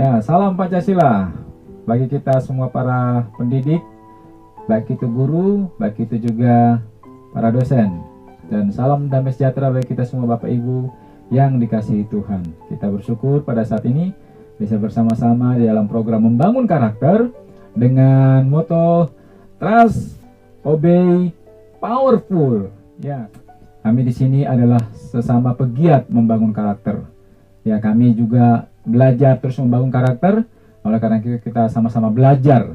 Ya, salam Pancasila bagi kita semua para pendidik, baik itu guru, baik itu juga para dosen. Dan salam damai sejahtera bagi kita semua Bapak Ibu yang dikasihi Tuhan. Kita bersyukur pada saat ini bisa bersama-sama di dalam program membangun karakter dengan moto Trust, Obey, Powerful. Ya, kami di sini adalah sesama pegiat membangun karakter. Ya, kami juga belajar terus membangun karakter. Oleh karena itu kita sama-sama belajar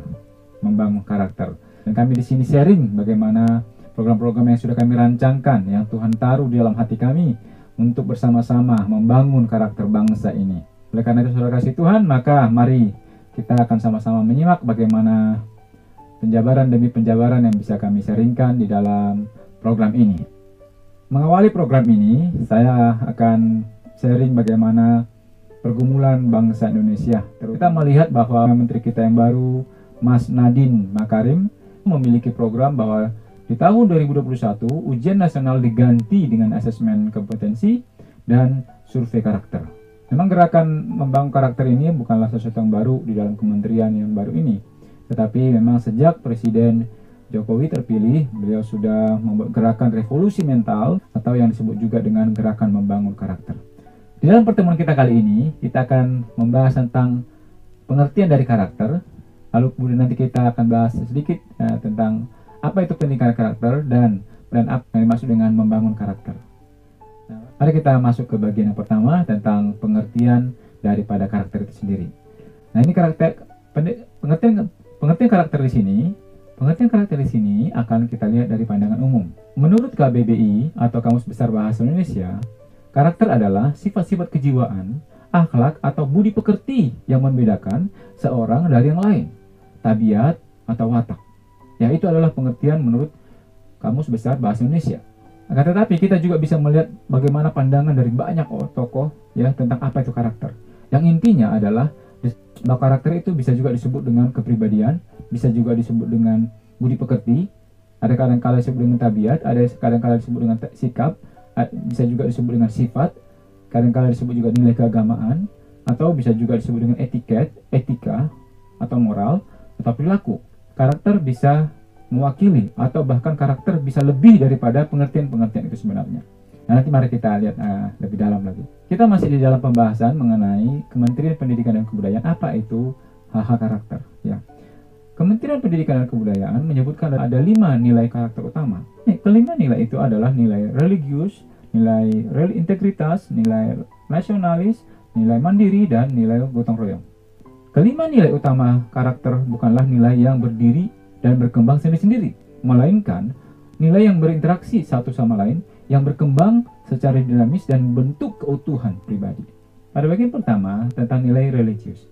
membangun karakter. Dan kami di sini sharing bagaimana program-program yang sudah kami rancangkan yang Tuhan taruh di dalam hati kami untuk bersama-sama membangun karakter bangsa ini. Oleh karena itu saudara kasih Tuhan, maka mari kita akan sama-sama menyimak bagaimana penjabaran demi penjabaran yang bisa kami sharingkan di dalam program ini. Mengawali program ini, saya akan sharing bagaimana pergumulan bangsa Indonesia. Kita melihat bahwa menteri kita yang baru, Mas Nadine Makarim, memiliki program bahwa di tahun 2021 ujian nasional diganti dengan asesmen kompetensi dan survei karakter. Memang gerakan membangun karakter ini bukanlah sesuatu yang baru di dalam kementerian yang baru ini, tetapi memang sejak Presiden Jokowi terpilih, beliau sudah membuat gerakan revolusi mental atau yang disebut juga dengan gerakan membangun karakter. Di dalam pertemuan kita kali ini, kita akan membahas tentang pengertian dari karakter, lalu kemudian nanti kita akan bahas sedikit uh, tentang apa itu pendidikan karakter dan dan apa yang dimaksud dengan membangun karakter. Nah, mari kita masuk ke bagian yang pertama tentang pengertian daripada karakter itu sendiri. Nah ini karakter pengertian pengertian karakter di sini Pengertian karakter di sini akan kita lihat dari pandangan umum. Menurut KBBI atau Kamus Besar Bahasa Indonesia, karakter adalah sifat-sifat kejiwaan, akhlak atau budi pekerti yang membedakan seorang dari yang lain, tabiat atau watak. Ya, itu adalah pengertian menurut Kamus Besar Bahasa Indonesia. Akan tetapi kita juga bisa melihat bagaimana pandangan dari banyak tokoh ya tentang apa itu karakter. Yang intinya adalah bahwa karakter itu bisa juga disebut dengan kepribadian, bisa juga disebut dengan budi pekerti, ada kadang-kala disebut dengan tabiat, ada kadang-kala disebut dengan sikap, bisa juga disebut dengan sifat, kadang-kala disebut juga nilai keagamaan, atau bisa juga disebut dengan etiket, etika, atau moral, atau perilaku. Karakter bisa mewakili atau bahkan karakter bisa lebih daripada pengertian-pengertian itu sebenarnya. Nah, nanti mari kita lihat uh, lebih dalam lagi. Kita masih di dalam pembahasan mengenai Kementerian Pendidikan dan Kebudayaan apa itu hal-hal karakter. Ya, Kementerian Pendidikan dan Kebudayaan menyebutkan ada lima nilai karakter utama. Eh, kelima nilai itu adalah nilai religius, nilai rel integritas, nilai nasionalis, nilai mandiri, dan nilai gotong royong. Kelima nilai utama karakter bukanlah nilai yang berdiri dan berkembang sendiri-sendiri, melainkan nilai yang berinteraksi satu sama lain yang berkembang secara dinamis dan bentuk keutuhan pribadi. Pada bagian pertama tentang nilai religius.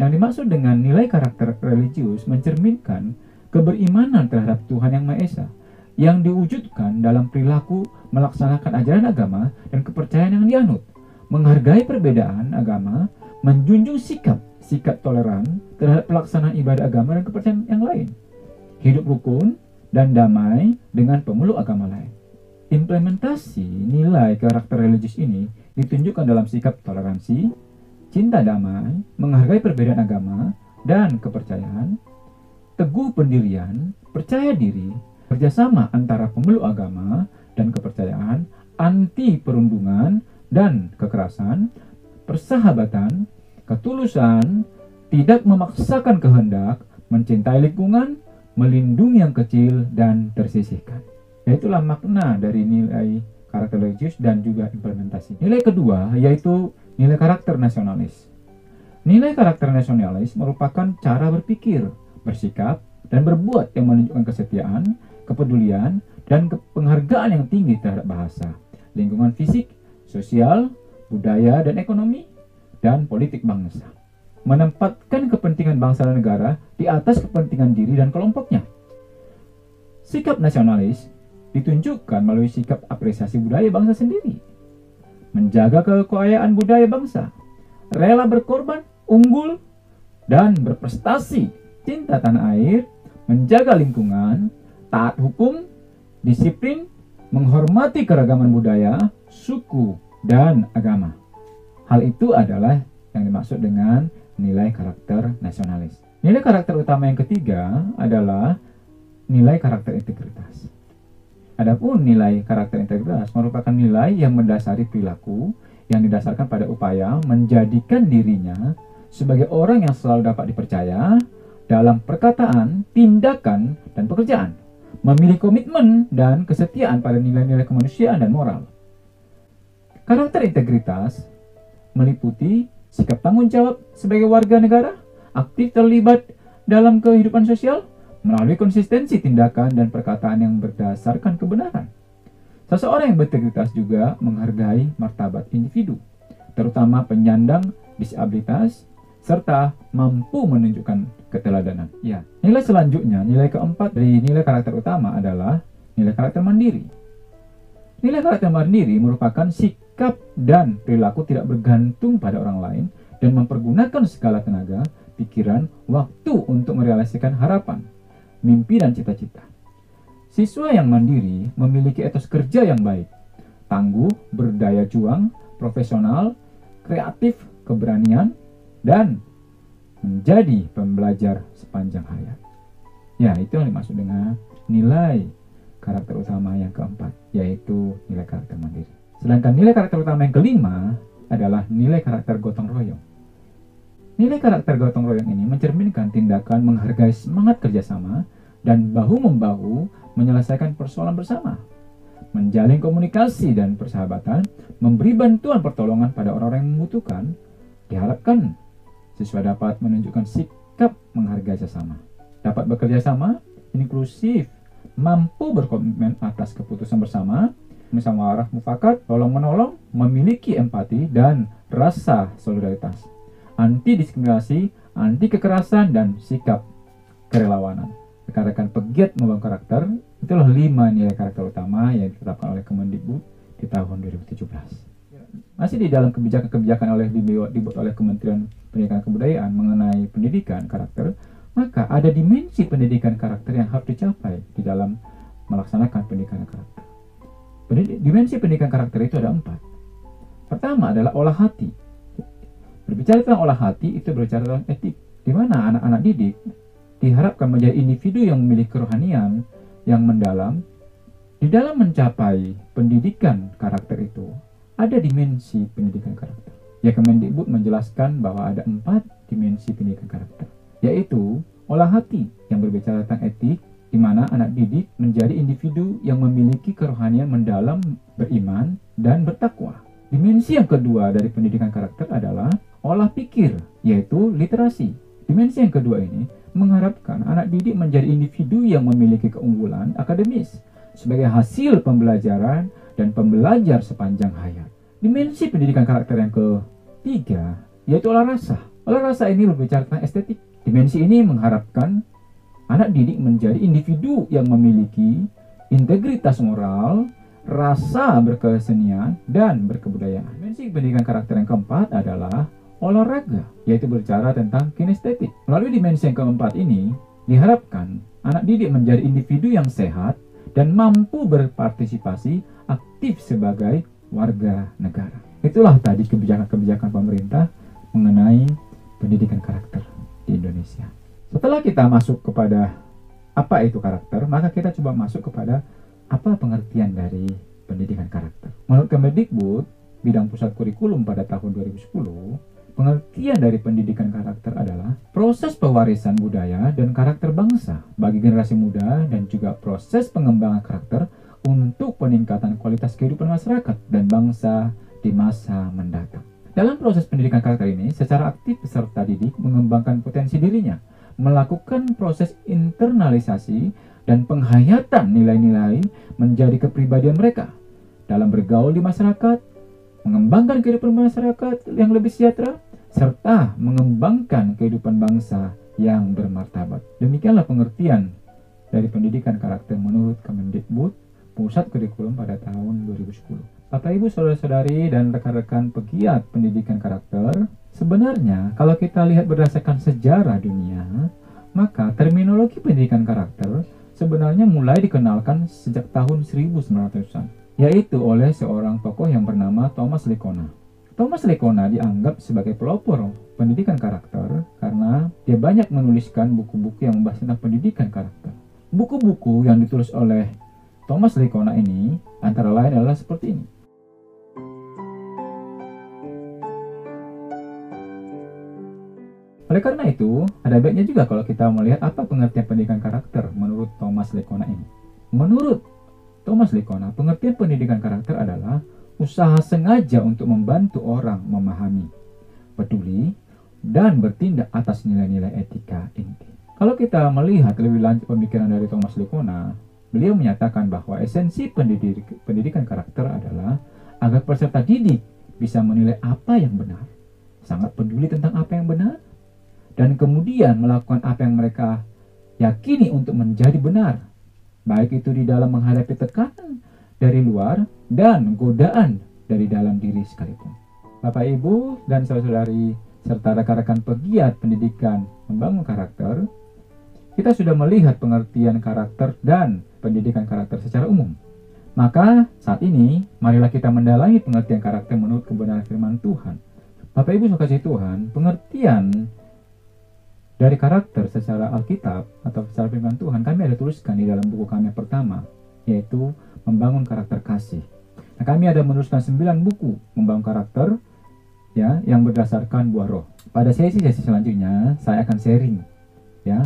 Yang dimaksud dengan nilai karakter religius mencerminkan keberimanan terhadap Tuhan Yang Maha Esa yang diwujudkan dalam perilaku melaksanakan ajaran agama dan kepercayaan yang dianut, menghargai perbedaan agama, menjunjung sikap sikap toleran terhadap pelaksanaan ibadah agama dan kepercayaan yang lain, hidup rukun dan damai dengan pemeluk agama lain. Implementasi nilai karakter religius ini ditunjukkan dalam sikap toleransi, cinta damai, menghargai perbedaan agama dan kepercayaan, teguh pendirian, percaya diri, kerjasama antara pemeluk agama dan kepercayaan, anti perundungan dan kekerasan, persahabatan, ketulusan, tidak memaksakan kehendak, mencintai lingkungan, melindungi yang kecil dan tersisihkan. Itulah makna dari nilai karakter religius dan juga implementasi. Nilai kedua yaitu nilai karakter nasionalis. Nilai karakter nasionalis merupakan cara berpikir, bersikap, dan berbuat yang menunjukkan kesetiaan, kepedulian, dan penghargaan yang tinggi terhadap bahasa, lingkungan fisik, sosial, budaya, dan ekonomi, dan politik bangsa. Menempatkan kepentingan bangsa dan negara di atas kepentingan diri dan kelompoknya. Sikap nasionalis ditunjukkan melalui sikap apresiasi budaya bangsa sendiri, menjaga kekayaan budaya bangsa, rela berkorban, unggul, dan berprestasi, cinta tanah air, menjaga lingkungan, taat hukum, disiplin, menghormati keragaman budaya, suku, dan agama. Hal itu adalah yang dimaksud dengan nilai karakter nasionalis. Nilai karakter utama yang ketiga adalah nilai karakter integritas. Adapun nilai karakter integritas merupakan nilai yang mendasari perilaku yang didasarkan pada upaya menjadikan dirinya sebagai orang yang selalu dapat dipercaya dalam perkataan, tindakan, dan pekerjaan. Memilih komitmen dan kesetiaan pada nilai-nilai kemanusiaan dan moral. Karakter integritas meliputi sikap tanggung jawab sebagai warga negara, aktif terlibat dalam kehidupan sosial, melalui konsistensi tindakan dan perkataan yang berdasarkan kebenaran. Seseorang yang berintegritas juga menghargai martabat individu, terutama penyandang disabilitas, serta mampu menunjukkan keteladanan. Ya, nilai selanjutnya, nilai keempat dari nilai karakter utama adalah nilai karakter mandiri. Nilai karakter mandiri merupakan sikap dan perilaku tidak bergantung pada orang lain dan mempergunakan segala tenaga, pikiran, waktu untuk merealisasikan harapan, mimpi, dan cita-cita. Siswa yang mandiri memiliki etos kerja yang baik, tangguh, berdaya juang, profesional, kreatif, keberanian, dan menjadi pembelajar sepanjang hayat. Ya, itu yang dimaksud dengan nilai karakter utama yang keempat, yaitu nilai karakter mandiri. Sedangkan nilai karakter utama yang kelima adalah nilai karakter gotong royong. Nilai karakter gotong royong ini mencerminkan tindakan menghargai semangat kerjasama dan bahu-membahu menyelesaikan persoalan bersama, menjalin komunikasi dan persahabatan, memberi bantuan pertolongan pada orang-orang yang membutuhkan, diharapkan Siswa dapat menunjukkan sikap menghargai sesama, dapat bekerja sama, inklusif, mampu berkomitmen atas keputusan bersama, musyawarah mufakat, tolong menolong, memiliki empati dan rasa solidaritas, anti diskriminasi, anti kekerasan dan sikap kerelawanan. Rekan-rekan pegiat membangun karakter, itulah lima nilai karakter utama yang ditetapkan oleh Kemendikbud di tahun 2017 masih di dalam kebijakan-kebijakan oleh dibuat, oleh Kementerian Pendidikan Kebudayaan mengenai pendidikan karakter, maka ada dimensi pendidikan karakter yang harus dicapai di dalam melaksanakan pendidikan karakter. Dimensi pendidikan karakter itu ada empat. Pertama adalah olah hati. Berbicara tentang olah hati itu berbicara tentang etik, di mana anak-anak didik diharapkan menjadi individu yang memiliki kerohanian yang mendalam di dalam mencapai pendidikan karakter itu ada dimensi pendidikan karakter. Ya Kemendikbud menjelaskan bahwa ada empat dimensi pendidikan karakter, yaitu olah hati yang berbicara tentang etik, di mana anak didik menjadi individu yang memiliki kerohanian mendalam, beriman, dan bertakwa. Dimensi yang kedua dari pendidikan karakter adalah olah pikir, yaitu literasi. Dimensi yang kedua ini mengharapkan anak didik menjadi individu yang memiliki keunggulan akademis sebagai hasil pembelajaran dan pembelajar sepanjang hayat. Dimensi pendidikan karakter yang ketiga yaitu olah rasa. Olah rasa ini berbicara tentang estetik. Dimensi ini mengharapkan anak didik menjadi individu yang memiliki integritas moral, rasa berkesenian, dan berkebudayaan. Dimensi pendidikan karakter yang keempat adalah olahraga, yaitu berbicara tentang kinestetik. Melalui dimensi yang keempat ini, diharapkan anak didik menjadi individu yang sehat dan mampu berpartisipasi aktif sebagai warga negara. Itulah tadi kebijakan-kebijakan pemerintah mengenai pendidikan karakter di Indonesia. Setelah kita masuk kepada apa itu karakter, maka kita coba masuk kepada apa pengertian dari pendidikan karakter. Menurut Kemendikbud, bidang pusat kurikulum pada tahun 2010, pengertian dari pendidikan karakter adalah proses pewarisan budaya dan karakter bangsa bagi generasi muda dan juga proses pengembangan karakter untuk peningkatan kualitas kehidupan masyarakat dan bangsa di masa mendatang. Dalam proses pendidikan karakter ini, secara aktif peserta didik mengembangkan potensi dirinya, melakukan proses internalisasi dan penghayatan nilai-nilai menjadi kepribadian mereka dalam bergaul di masyarakat, mengembangkan kehidupan masyarakat yang lebih sejahtera, serta mengembangkan kehidupan bangsa yang bermartabat. Demikianlah pengertian dari pendidikan karakter menurut Kemendikbud pusat kurikulum pada tahun 2010. Bapak Ibu saudara-saudari dan rekan-rekan pegiat pendidikan karakter, sebenarnya kalau kita lihat berdasarkan sejarah dunia, maka terminologi pendidikan karakter sebenarnya mulai dikenalkan sejak tahun 1900-an, yaitu oleh seorang tokoh yang bernama Thomas Licona. Thomas Lekona dianggap sebagai pelopor pendidikan karakter karena dia banyak menuliskan buku-buku yang membahas tentang pendidikan karakter. Buku-buku yang ditulis oleh Thomas Lekona ini antara lain adalah seperti ini. Oleh karena itu, ada baiknya juga kalau kita melihat apa pengertian pendidikan karakter menurut Thomas Lekona ini. Menurut Thomas Lekona, pengertian pendidikan karakter adalah usaha sengaja untuk membantu orang memahami, peduli, dan bertindak atas nilai-nilai etika inti. Kalau kita melihat lebih lanjut pemikiran dari Thomas Lekona, beliau menyatakan bahwa esensi pendidik, pendidikan karakter adalah agar peserta didik bisa menilai apa yang benar, sangat peduli tentang apa yang benar, dan kemudian melakukan apa yang mereka yakini untuk menjadi benar, baik itu di dalam menghadapi tekanan dari luar dan godaan dari dalam diri sekalipun. Bapak, Ibu, dan saudara-saudari, serta rekan-rekan pegiat pendidikan membangun karakter, kita sudah melihat pengertian karakter dan pendidikan karakter secara umum. Maka saat ini, marilah kita mendalami pengertian karakter menurut kebenaran firman Tuhan. Bapak Ibu kasih Tuhan, pengertian dari karakter secara Alkitab atau secara firman Tuhan kami ada tuliskan di dalam buku kami yang pertama, yaitu membangun karakter kasih. Nah, kami ada menuliskan 9 buku membangun karakter ya yang berdasarkan buah roh. Pada sesi-sesi selanjutnya saya akan sharing ya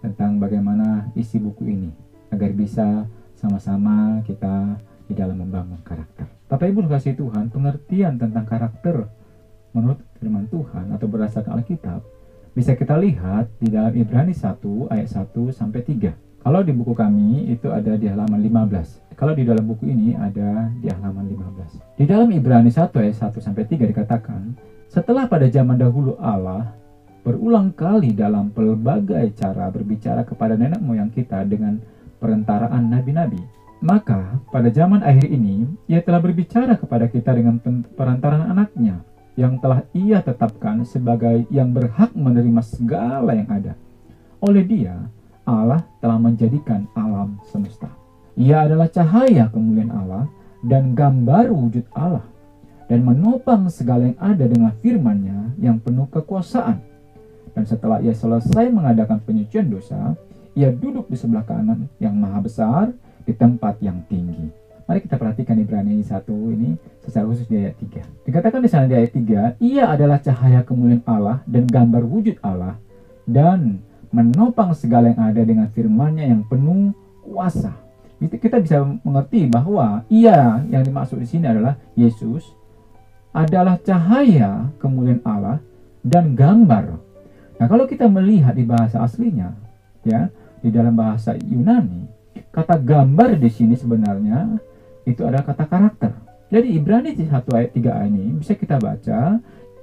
tentang bagaimana isi buku ini agar bisa sama-sama kita di dalam membangun karakter. Bapak Ibu kasih Tuhan, pengertian tentang karakter menurut firman Tuhan atau berdasarkan Alkitab bisa kita lihat di dalam Ibrani 1 ayat 1 sampai 3. Kalau di buku kami itu ada di halaman 15. Kalau di dalam buku ini ada di halaman 15. Di dalam Ibrani 1 ayat 1 sampai 3 dikatakan, setelah pada zaman dahulu Allah berulang kali dalam pelbagai cara berbicara kepada nenek moyang kita dengan perentaraan nabi-nabi. Maka pada zaman akhir ini ia telah berbicara kepada kita dengan perantaraan anaknya yang telah ia tetapkan sebagai yang berhak menerima segala yang ada. Oleh dia, Allah telah menjadikan alam semesta. Ia adalah cahaya kemuliaan Allah dan gambar wujud Allah dan menopang segala yang ada dengan firman-Nya yang penuh kekuasaan. Dan setelah ia selesai mengadakan penyucian dosa, ia duduk di sebelah kanan yang maha besar di tempat yang tinggi. Mari kita perhatikan Ibrani 1 ini secara khusus di ayat 3. Dikatakan di sana di ayat 3, ia adalah cahaya kemuliaan Allah dan gambar wujud Allah dan menopang segala yang ada dengan firman-Nya yang penuh kuasa. Kita bisa mengerti bahwa ia yang dimaksud di sini adalah Yesus adalah cahaya kemuliaan Allah dan gambar. Nah, kalau kita melihat di bahasa aslinya, ya, di dalam bahasa Yunani, kata gambar di sini sebenarnya itu adalah kata karakter. Jadi Ibrani 1 ayat 3 ini bisa kita baca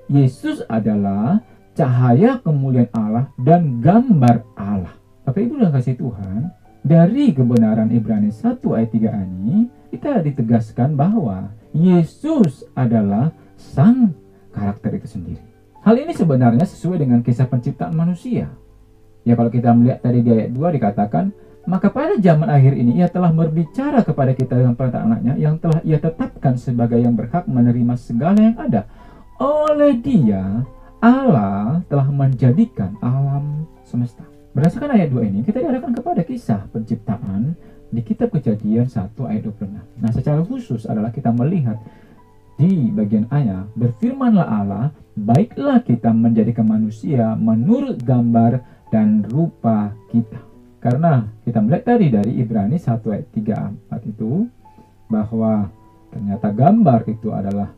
Yesus adalah cahaya kemuliaan Allah dan gambar Allah. Bapak Ibu dan kasih Tuhan, dari kebenaran Ibrani 1 ayat 3 ini, kita ditegaskan bahwa Yesus adalah sang karakter itu sendiri. Hal ini sebenarnya sesuai dengan kisah penciptaan manusia. Ya kalau kita melihat tadi di ayat 2 dikatakan, maka pada zaman akhir ini ia telah berbicara kepada kita dengan perintah anaknya yang telah ia tetapkan sebagai yang berhak menerima segala yang ada. Oleh dia, Allah telah menjadikan alam semesta. Berdasarkan ayat 2 ini, kita diarahkan kepada kisah penciptaan di kitab kejadian 1 ayat 26. Nah, secara khusus adalah kita melihat di bagian ayat, berfirmanlah Allah, baiklah kita menjadikan manusia menurut gambar dan rupa kita. Karena kita melihat tadi dari Ibrani 1 ayat 3 4 itu, bahwa ternyata gambar itu adalah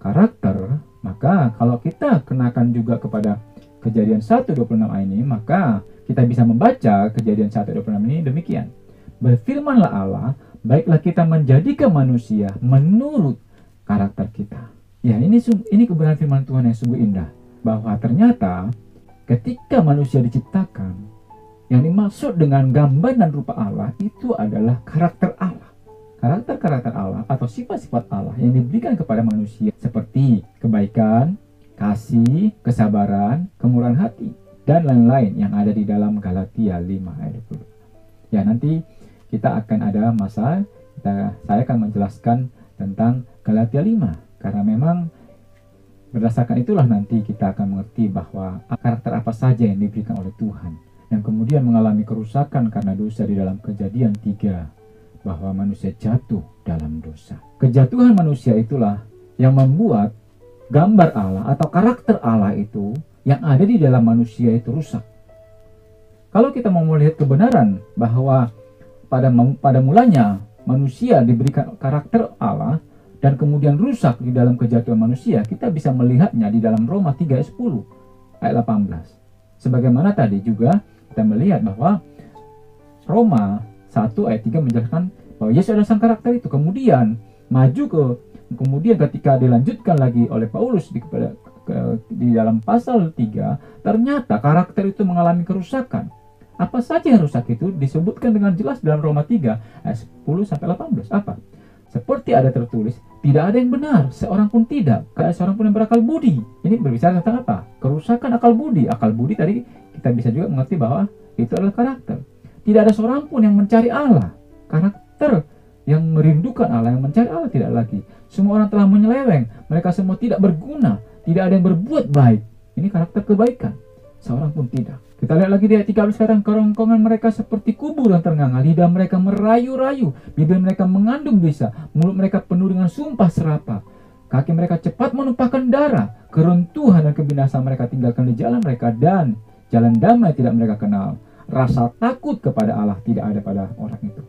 karakter maka kalau kita kenakan juga kepada kejadian 1.26 ini, maka kita bisa membaca kejadian 1.26 ini demikian. Berfirmanlah Allah, baiklah kita menjadikan manusia menurut karakter kita. Ya, ini ini kebenaran firman Tuhan yang sungguh indah. Bahwa ternyata ketika manusia diciptakan, yang dimaksud dengan gambar dan rupa Allah itu adalah karakter Allah karakter-karakter Allah atau sifat-sifat Allah yang diberikan kepada manusia seperti kebaikan, kasih, kesabaran, kemurahan hati, dan lain-lain yang ada di dalam Galatia 5 ayat 20. Ya, nanti kita akan ada masa kita, saya akan menjelaskan tentang Galatia 5 karena memang Berdasarkan itulah nanti kita akan mengerti bahwa karakter apa saja yang diberikan oleh Tuhan yang kemudian mengalami kerusakan karena dosa di dalam kejadian tiga bahwa manusia jatuh dalam dosa. Kejatuhan manusia itulah yang membuat gambar Allah atau karakter Allah itu yang ada di dalam manusia itu rusak. Kalau kita mau melihat kebenaran bahwa pada pada mulanya manusia diberikan karakter Allah, dan kemudian rusak di dalam kejatuhan manusia, kita bisa melihatnya di dalam Roma 3 ayat 10 ayat 18. Sebagaimana tadi juga kita melihat bahwa Roma 1 ayat 3 menjelaskan bahwa Yesus adalah sang karakter itu. Kemudian maju ke kemudian ketika dilanjutkan lagi oleh Paulus di, kepada, ke, di dalam pasal 3 ternyata karakter itu mengalami kerusakan. Apa saja yang rusak itu disebutkan dengan jelas dalam Roma 3 ayat 10 sampai 18. Apa? Seperti ada tertulis, tidak ada yang benar, seorang pun tidak, kayak seorang pun yang berakal budi. Ini berbicara tentang apa? Kerusakan akal budi. Akal budi tadi kita bisa juga mengerti bahwa itu adalah karakter. Tidak ada seorang pun yang mencari Allah. Karakter yang merindukan Allah, yang mencari Allah tidak lagi. Semua orang telah menyeleweng, mereka semua tidak berguna, tidak ada yang berbuat baik. Ini karakter kebaikan. Seorang pun tidak. Kita lihat lagi di ayat 13 sekarang kerongkongan mereka seperti kubur yang ternganga, lidah mereka merayu-rayu, bibir mereka mengandung bisa, mulut mereka penuh dengan sumpah serapa. Kaki mereka cepat menumpahkan darah, keruntuhan dan kebinasaan mereka tinggalkan di jalan mereka dan jalan damai tidak mereka kenal. Rasa takut kepada Allah tidak ada pada orang itu.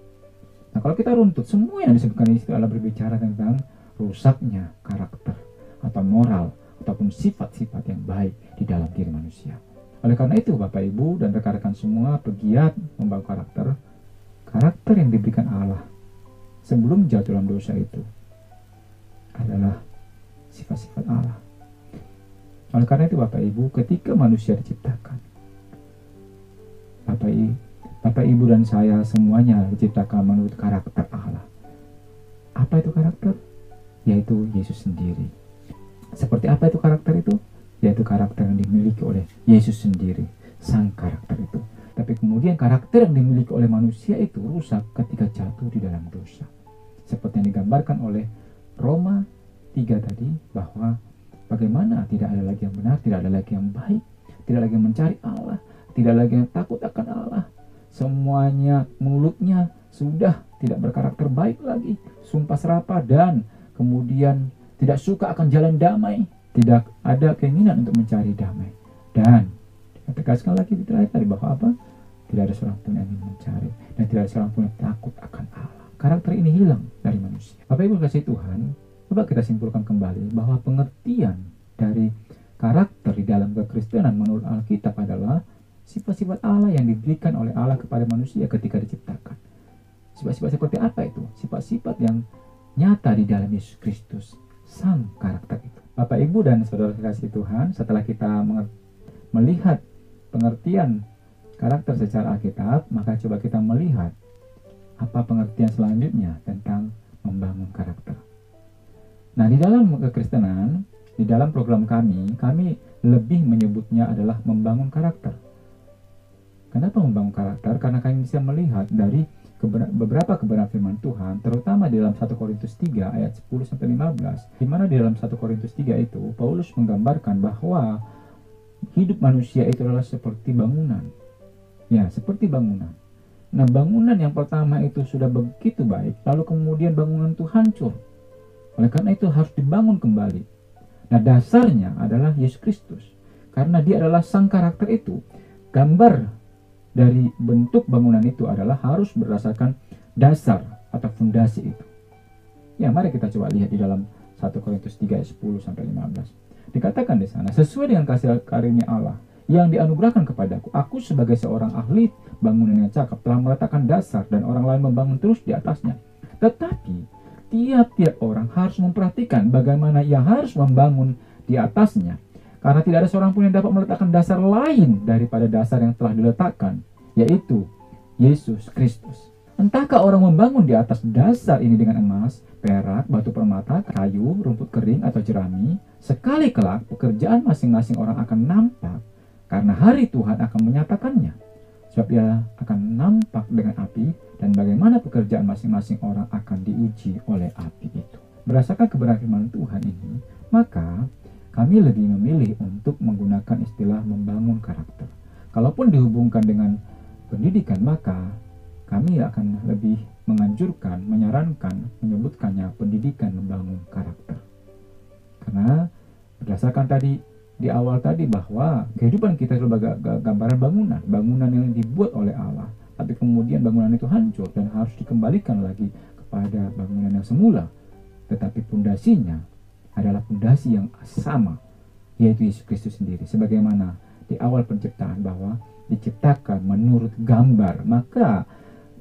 Nah kalau kita runtut, semua yang disebutkan di situ adalah berbicara tentang rusaknya karakter atau moral ataupun sifat-sifat yang baik di dalam diri manusia. Oleh karena itu, Bapak Ibu dan rekan-rekan semua pegiat membangun karakter, karakter yang diberikan Allah sebelum jatuh dalam dosa itu adalah sifat-sifat Allah. Oleh karena itu, Bapak Ibu, ketika manusia diciptakan, Bapak Ibu, Bapak Ibu dan saya semuanya diciptakan menurut karakter Allah. Apa itu karakter? Yaitu Yesus sendiri. Seperti apa itu karakter itu? yaitu karakter yang dimiliki oleh Yesus sendiri, sang karakter itu. Tapi kemudian karakter yang dimiliki oleh manusia itu rusak ketika jatuh di dalam dosa. Seperti yang digambarkan oleh Roma 3 tadi bahwa bagaimana tidak ada lagi yang benar, tidak ada lagi yang baik, tidak lagi yang mencari Allah, tidak lagi yang takut akan Allah. Semuanya mulutnya sudah tidak berkarakter baik lagi, sumpah serapa dan kemudian tidak suka akan jalan damai, tidak ada keinginan untuk mencari damai. Dan tegaskan lagi di terakhir tadi bahwa apa? Tidak ada seorang pun yang ingin mencari dan tidak ada seorang pun yang takut akan Allah. Karakter ini hilang dari manusia. Bapak Ibu kasih Tuhan, coba kita simpulkan kembali bahwa pengertian dari karakter di dalam kekristenan menurut Alkitab adalah sifat-sifat Allah yang diberikan oleh Allah kepada manusia ketika diciptakan. Sifat-sifat seperti apa itu? Sifat-sifat yang nyata di dalam Yesus Kristus, sang karakter itu. Bapak Ibu dan Saudara kasih Tuhan, setelah kita melihat pengertian karakter secara Alkitab, maka coba kita melihat apa pengertian selanjutnya tentang membangun karakter. Nah, di dalam kekristenan, di dalam program kami, kami lebih menyebutnya adalah membangun karakter. Kenapa membangun karakter? Karena kami bisa melihat dari beberapa kebenaran firman Tuhan, terutama di dalam 1 Korintus 3 ayat 10 sampai 15, di mana di dalam 1 Korintus 3 itu Paulus menggambarkan bahwa hidup manusia itu adalah seperti bangunan. Ya, seperti bangunan. Nah, bangunan yang pertama itu sudah begitu baik, lalu kemudian bangunan itu hancur. Oleh karena itu harus dibangun kembali. Nah, dasarnya adalah Yesus Kristus. Karena dia adalah sang karakter itu. Gambar dari bentuk bangunan itu adalah harus berdasarkan dasar atau fondasi itu. Ya, mari kita coba lihat di dalam 1 Korintus 3 ayat 10 sampai 15. Dikatakan di sana, sesuai dengan kasih karunia Allah yang dianugerahkan kepadaku, aku sebagai seorang ahli bangunan yang cakap telah meletakkan dasar dan orang lain membangun terus di atasnya. Tetapi tiap-tiap orang harus memperhatikan bagaimana ia harus membangun di atasnya karena tidak ada seorang pun yang dapat meletakkan dasar lain daripada dasar yang telah diletakkan, yaitu Yesus Kristus. Entahkah orang membangun di atas dasar ini dengan emas, perak, batu permata, kayu, rumput kering, atau jerami, sekali kelak pekerjaan masing-masing orang akan nampak, karena hari Tuhan akan menyatakannya. Sebab ia akan nampak dengan api, dan bagaimana pekerjaan masing-masing orang akan diuji oleh api itu. Berdasarkan kebenaran Tuhan ini, maka kami lebih memilih untuk menggunakan istilah membangun karakter. Kalaupun dihubungkan dengan pendidikan, maka kami akan lebih menganjurkan, menyarankan, menyebutkannya pendidikan membangun karakter. Karena berdasarkan tadi di awal tadi bahwa kehidupan kita sebagai gambaran bangunan, bangunan yang dibuat oleh Allah, tapi kemudian bangunan itu hancur dan harus dikembalikan lagi kepada bangunan yang semula. Tetapi pundasinya adalah pondasi yang sama, yaitu Yesus Kristus sendiri. Sebagaimana di awal penciptaan bahwa diciptakan menurut gambar, maka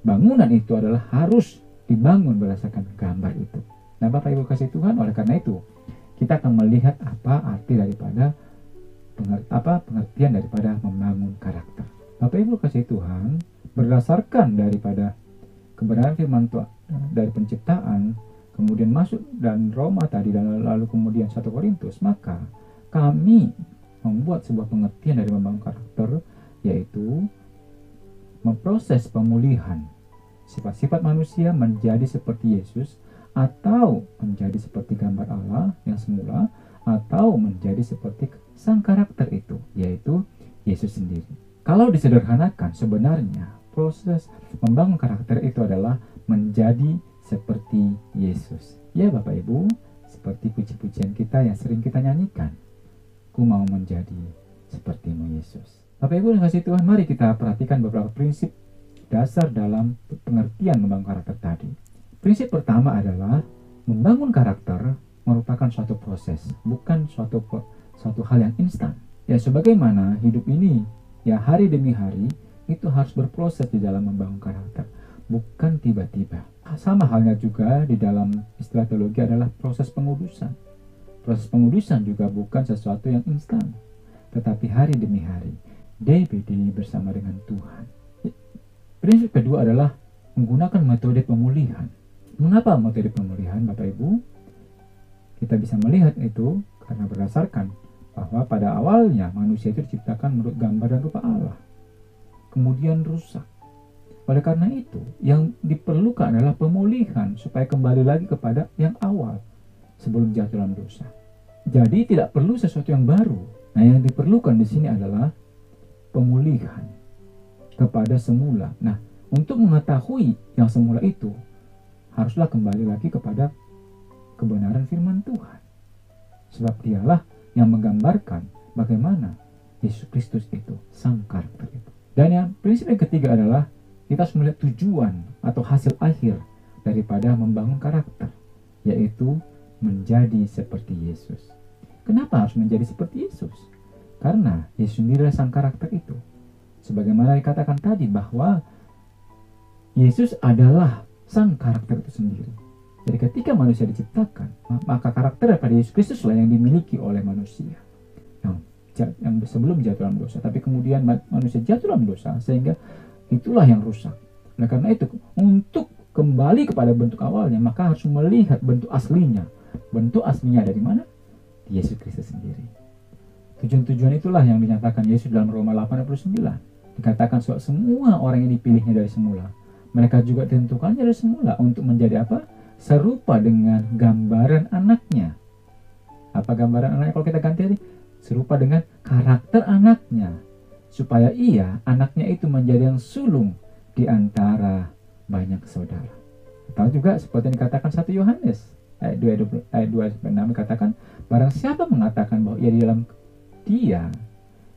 bangunan itu adalah harus dibangun berdasarkan gambar itu. Nah, Bapak Ibu kasih Tuhan, oleh karena itu kita akan melihat apa arti daripada apa pengertian daripada membangun karakter. Bapak Ibu kasih Tuhan, berdasarkan daripada kebenaran firman Tuhan dari penciptaan kemudian masuk dan Roma tadi dan lalu kemudian satu Korintus maka kami membuat sebuah pengertian dari membangun karakter yaitu memproses pemulihan sifat-sifat manusia menjadi seperti Yesus atau menjadi seperti gambar Allah yang semula atau menjadi seperti sang karakter itu yaitu Yesus sendiri. Kalau disederhanakan sebenarnya proses membangun karakter itu adalah menjadi seperti Yesus. Ya Bapak Ibu, seperti puji-pujian kita yang sering kita nyanyikan. Ku mau menjadi sepertimu Yesus. Bapak Ibu yang kasih Tuhan, mari kita perhatikan beberapa prinsip dasar dalam pengertian membangun karakter tadi. Prinsip pertama adalah membangun karakter merupakan suatu proses, bukan suatu suatu hal yang instan. Ya sebagaimana hidup ini, ya hari demi hari itu harus berproses di dalam membangun karakter, bukan tiba-tiba. Sama halnya juga di dalam istilah teologi adalah proses pengudusan. Proses pengudusan juga bukan sesuatu yang instan, tetapi hari demi hari, day by day bersama dengan Tuhan. Prinsip kedua adalah menggunakan metode pemulihan. Mengapa metode pemulihan, Bapak Ibu? Kita bisa melihat itu karena berdasarkan bahwa pada awalnya manusia itu diciptakan menurut gambar dan rupa Allah. Kemudian rusak oleh karena itu, yang diperlukan adalah pemulihan supaya kembali lagi kepada yang awal sebelum jatuh dalam dosa. Jadi tidak perlu sesuatu yang baru. Nah, yang diperlukan di sini adalah pemulihan kepada semula. Nah, untuk mengetahui yang semula itu, haruslah kembali lagi kepada kebenaran firman Tuhan. Sebab dialah yang menggambarkan bagaimana Yesus Kristus itu, sang karakter itu. Dan yang prinsip yang ketiga adalah kita harus melihat tujuan atau hasil akhir daripada membangun karakter, yaitu menjadi seperti Yesus. Kenapa harus menjadi seperti Yesus? Karena Yesus sendiri sang karakter itu. Sebagaimana dikatakan tadi bahwa Yesus adalah sang karakter itu sendiri. Jadi ketika manusia diciptakan, maka karakter daripada Yesus Kristus lah yang dimiliki oleh manusia. Yang, yang sebelum jatuh dalam dosa, tapi kemudian manusia jatuh dalam dosa sehingga itulah yang rusak. Nah karena itu untuk kembali kepada bentuk awalnya maka harus melihat bentuk aslinya. Bentuk aslinya dari mana? Yesus Kristus sendiri. Tujuan-tujuan itulah yang dinyatakan Yesus dalam Roma 8:29. Dikatakan soal semua orang yang dipilihnya dari semula. Mereka juga ditentukannya dari semula untuk menjadi apa? Serupa dengan gambaran anaknya. Apa gambaran anaknya kalau kita ganti tadi? Serupa dengan karakter anaknya supaya ia anaknya itu menjadi yang sulung di antara banyak saudara. Atau juga seperti yang dikatakan satu Yohanes ayat 2 ayat 2 6 dikatakan barang siapa mengatakan bahwa ia di dalam dia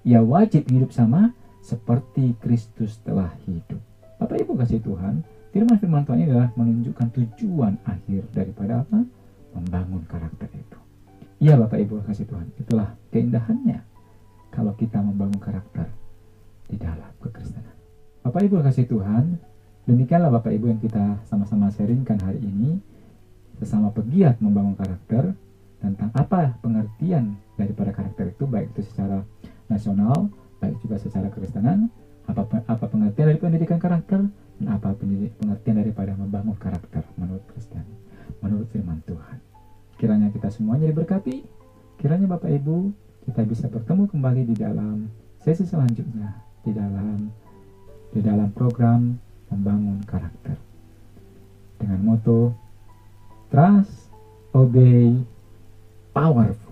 ia wajib hidup sama seperti Kristus telah hidup. Bapak Ibu kasih Tuhan, firman firman Tuhan ini adalah menunjukkan tujuan akhir daripada apa? Membangun karakter itu. Iya Bapak Ibu kasih Tuhan, itulah keindahannya kalau kita membangun karakter di dalam kekristenan. Bapak Ibu kasih Tuhan, demikianlah Bapak Ibu yang kita sama-sama sharingkan hari ini sesama pegiat membangun karakter tentang apa pengertian daripada karakter itu baik itu secara nasional, baik juga secara kekristenan, apa apa pengertian dari pendidikan karakter dan apa pengertian daripada membangun karakter menurut Kristen, menurut firman Tuhan. Kiranya kita semuanya diberkati, kiranya Bapak Ibu kita bisa bertemu kembali di dalam sesi selanjutnya di dalam di dalam program membangun karakter dengan moto trust, obey, powerful.